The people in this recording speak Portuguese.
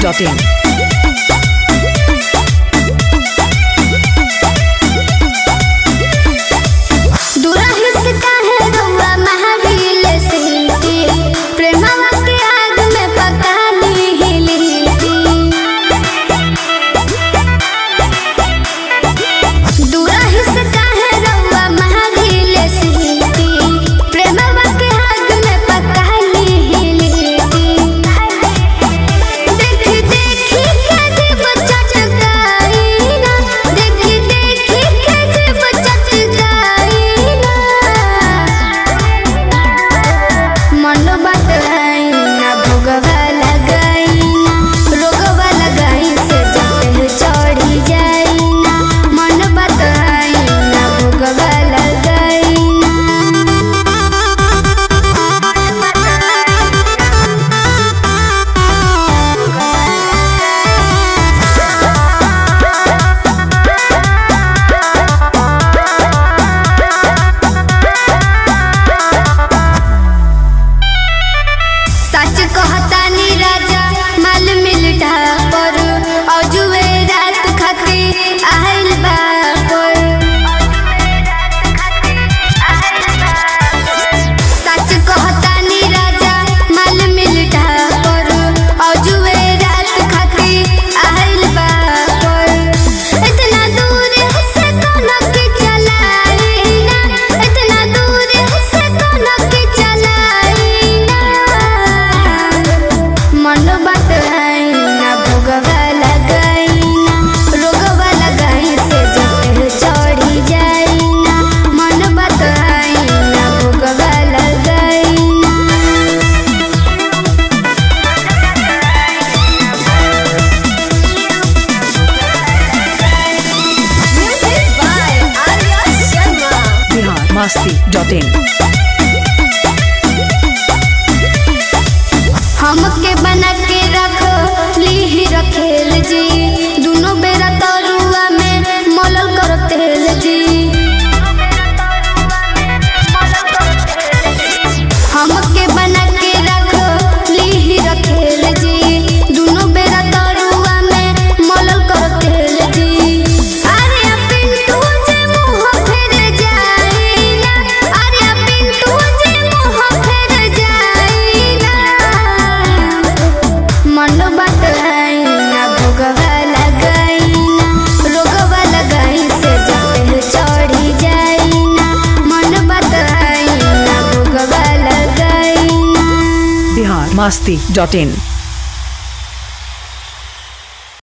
dot in. Bihar masti.in. बतलाईना